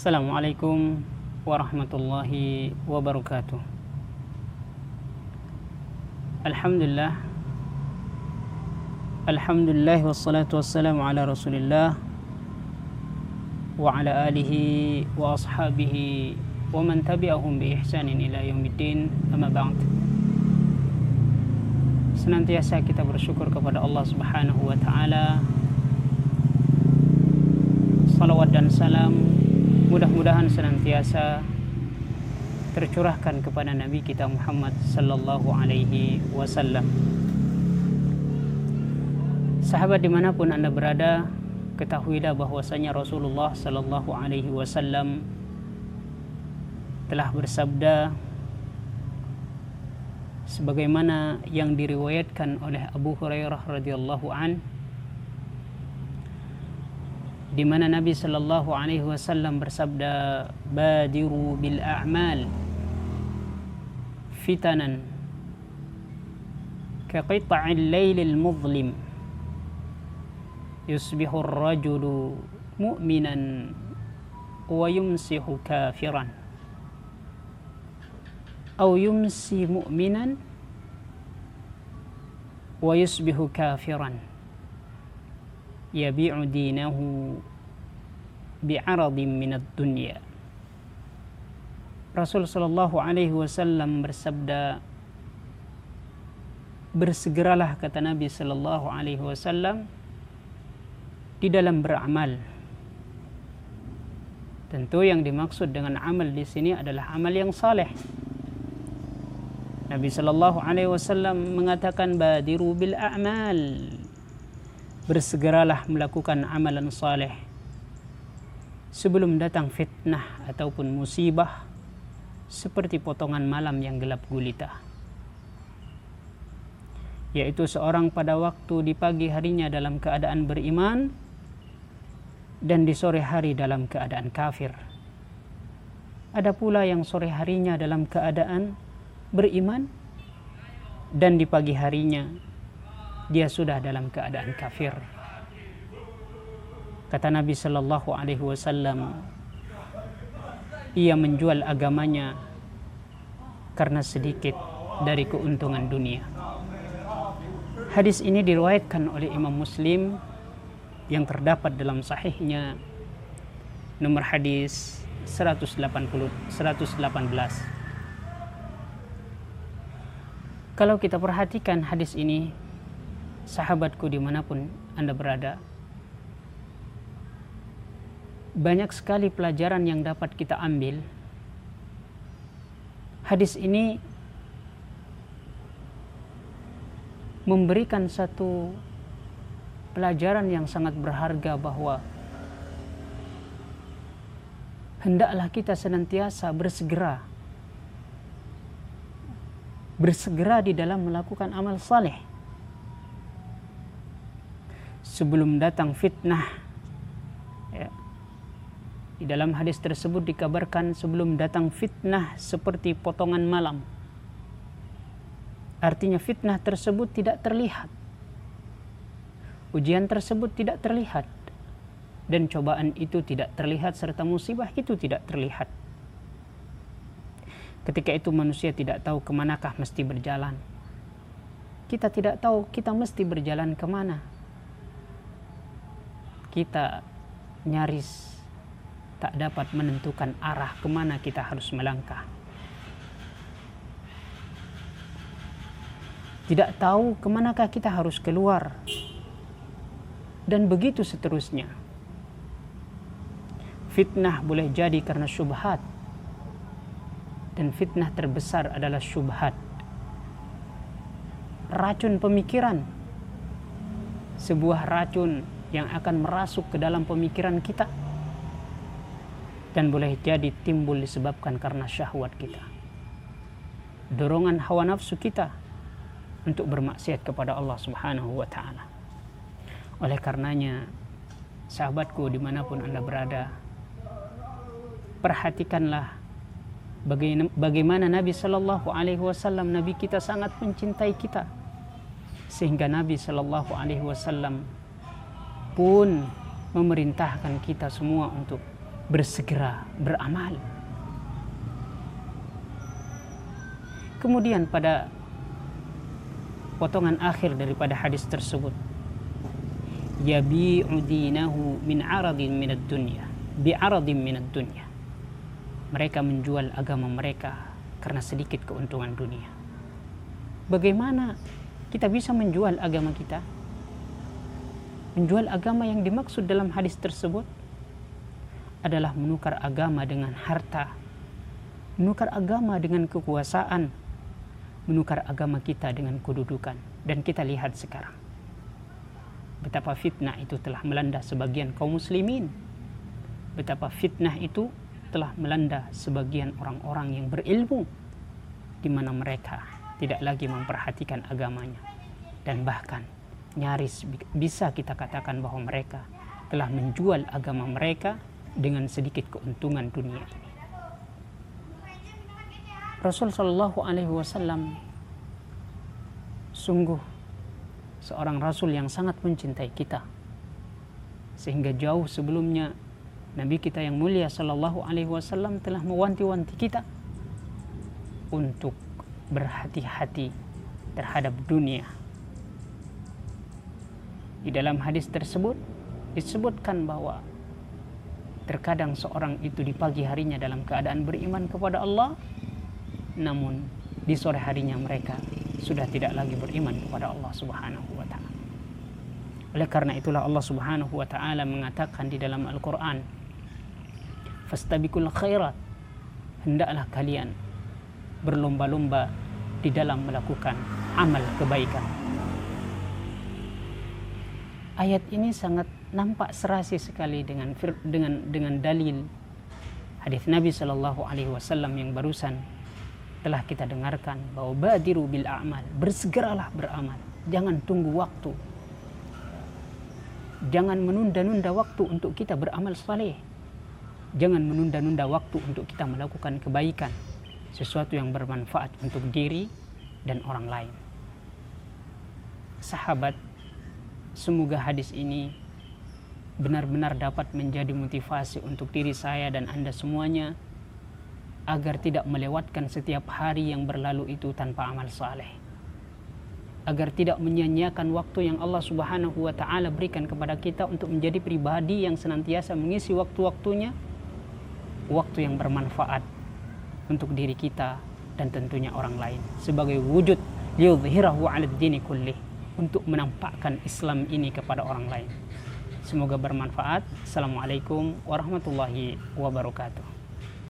Assalamualaikum warahmatullahi wabarakatuh. Alhamdulillah. Alhamdulillah wassalatu wassalamu ala Rasulillah wa ala alihi wa ashabihi wa man tabi'ahum bi ihsanin ila yaumiddin. Amma ba'd. Senantiasa kita bersyukur kepada Allah Subhanahu wa taala. Salawat dan salam mudah-mudahan senantiasa tercurahkan kepada Nabi kita Muhammad sallallahu alaihi wasallam. Sahabat dimanapun anda berada, ketahuilah bahwasanya Rasulullah sallallahu alaihi wasallam telah bersabda sebagaimana yang diriwayatkan oleh Abu Hurairah radhiyallahu an di mana Nabi sallallahu alaihi wasallam bersabda badiru bil a'mal fitanan ka qita'il lailil muzlim yusbihu ar-rajulu mu'minan wa yumsihu kafiran أو يمسي مؤمنا ويصبح كافرا يبيع دينه bi'aradin minad dunya Rasul sallallahu alaihi wasallam bersabda Bersegeralah kata Nabi sallallahu alaihi wasallam di dalam beramal Tentu yang dimaksud dengan amal di sini adalah amal yang saleh. Nabi sallallahu alaihi wasallam mengatakan badiru bil a'mal. Bersegeralah melakukan amalan saleh sebelum datang fitnah ataupun musibah seperti potongan malam yang gelap gulita yaitu seorang pada waktu di pagi harinya dalam keadaan beriman dan di sore hari dalam keadaan kafir ada pula yang sore harinya dalam keadaan beriman dan di pagi harinya dia sudah dalam keadaan kafir. Kata Nabi sallallahu alaihi wasallam, ia menjual agamanya karena sedikit dari keuntungan dunia. Hadis ini diriwayatkan oleh Imam Muslim yang terdapat dalam sahihnya nomor hadis 180 118. Kalau kita perhatikan hadis ini sahabatku dimanapun anda berada banyak sekali pelajaran yang dapat kita ambil hadis ini memberikan satu pelajaran yang sangat berharga bahwa hendaklah kita senantiasa bersegera bersegera di dalam melakukan amal saleh sebelum datang fitnah. Di dalam hadis tersebut dikabarkan sebelum datang fitnah seperti potongan malam. Artinya fitnah tersebut tidak terlihat. Ujian tersebut tidak terlihat. Dan cobaan itu tidak terlihat serta musibah itu tidak terlihat. Ketika itu manusia tidak tahu kemanakah mesti berjalan. Kita tidak tahu kita mesti berjalan kemana kita nyaris tak dapat menentukan arah kemana kita harus melangkah. Tidak tahu kemanakah kita harus keluar. Dan begitu seterusnya. Fitnah boleh jadi karena syubhat. Dan fitnah terbesar adalah syubhat. Racun pemikiran. Sebuah racun yang akan merasuk ke dalam pemikiran kita dan boleh jadi timbul disebabkan karena syahwat kita. Dorongan hawa nafsu kita untuk bermaksiat kepada Allah Subhanahu wa taala. Oleh karenanya sahabatku dimanapun anda berada perhatikanlah bagaimana Nabi Shallallahu Alaihi Wasallam Nabi kita sangat mencintai kita. Sehingga Nabi Shallallahu Alaihi Wasallam pun memerintahkan kita semua untuk bersegera beramal. Kemudian pada potongan akhir daripada hadis tersebut yabi'u dinahu min aradin min ad-dunya. Bi aradin min ad-dunya. Mereka menjual agama mereka karena sedikit keuntungan dunia. Bagaimana kita bisa menjual agama kita? Menjual agama yang dimaksud dalam hadis tersebut adalah menukar agama dengan harta menukar agama dengan kekuasaan menukar agama kita dengan kedudukan. Dan kita lihat sekarang betapa fitnah itu telah melanda sebagian kaum muslimin. Betapa fitnah itu telah melanda sebagian orang-orang yang berilmu di mana mereka tidak lagi memperhatikan agamanya. Dan bahkan nyaris bisa kita katakan bahwa mereka telah menjual agama mereka dengan sedikit keuntungan dunia ini Rasul sallallahu alaihi wasallam sungguh seorang rasul yang sangat mencintai kita. Sehingga jauh sebelumnya Nabi kita yang mulia sallallahu alaihi wasallam telah mewanti-wanti kita untuk berhati-hati terhadap dunia. Di dalam hadis tersebut disebutkan bahwa terkadang seorang itu di pagi harinya dalam keadaan beriman kepada Allah namun di sore harinya mereka sudah tidak lagi beriman kepada Allah Subhanahu wa taala. Oleh karena itulah Allah Subhanahu wa taala mengatakan di dalam Al-Qur'an Fastabiqul khairat hendaklah kalian berlomba-lomba di dalam melakukan amal kebaikan. Ayat ini sangat nampak serasi sekali dengan dengan dengan dalil hadis Nabi sallallahu alaihi wasallam yang barusan telah kita dengarkan bahwa badiru bil a'mal bersegeralah beramal. Jangan tunggu waktu. Jangan menunda-nunda waktu untuk kita beramal saleh. Jangan menunda-nunda waktu untuk kita melakukan kebaikan sesuatu yang bermanfaat untuk diri dan orang lain. Sahabat semoga hadis ini benar-benar dapat menjadi motivasi untuk diri saya dan anda semuanya agar tidak melewatkan setiap hari yang berlalu itu tanpa amal saleh. Agar tidak menyia-nyiakan waktu yang Allah Subhanahu wa taala berikan kepada kita untuk menjadi pribadi yang senantiasa mengisi waktu-waktunya waktu yang bermanfaat untuk diri kita dan tentunya orang lain. Sebagai wujud yudhhirahu 'ala dini kulli untuk menampakkan Islam ini kepada orang lain. Semoga bermanfaat. Assalamualaikum warahmatullahi wabarakatuh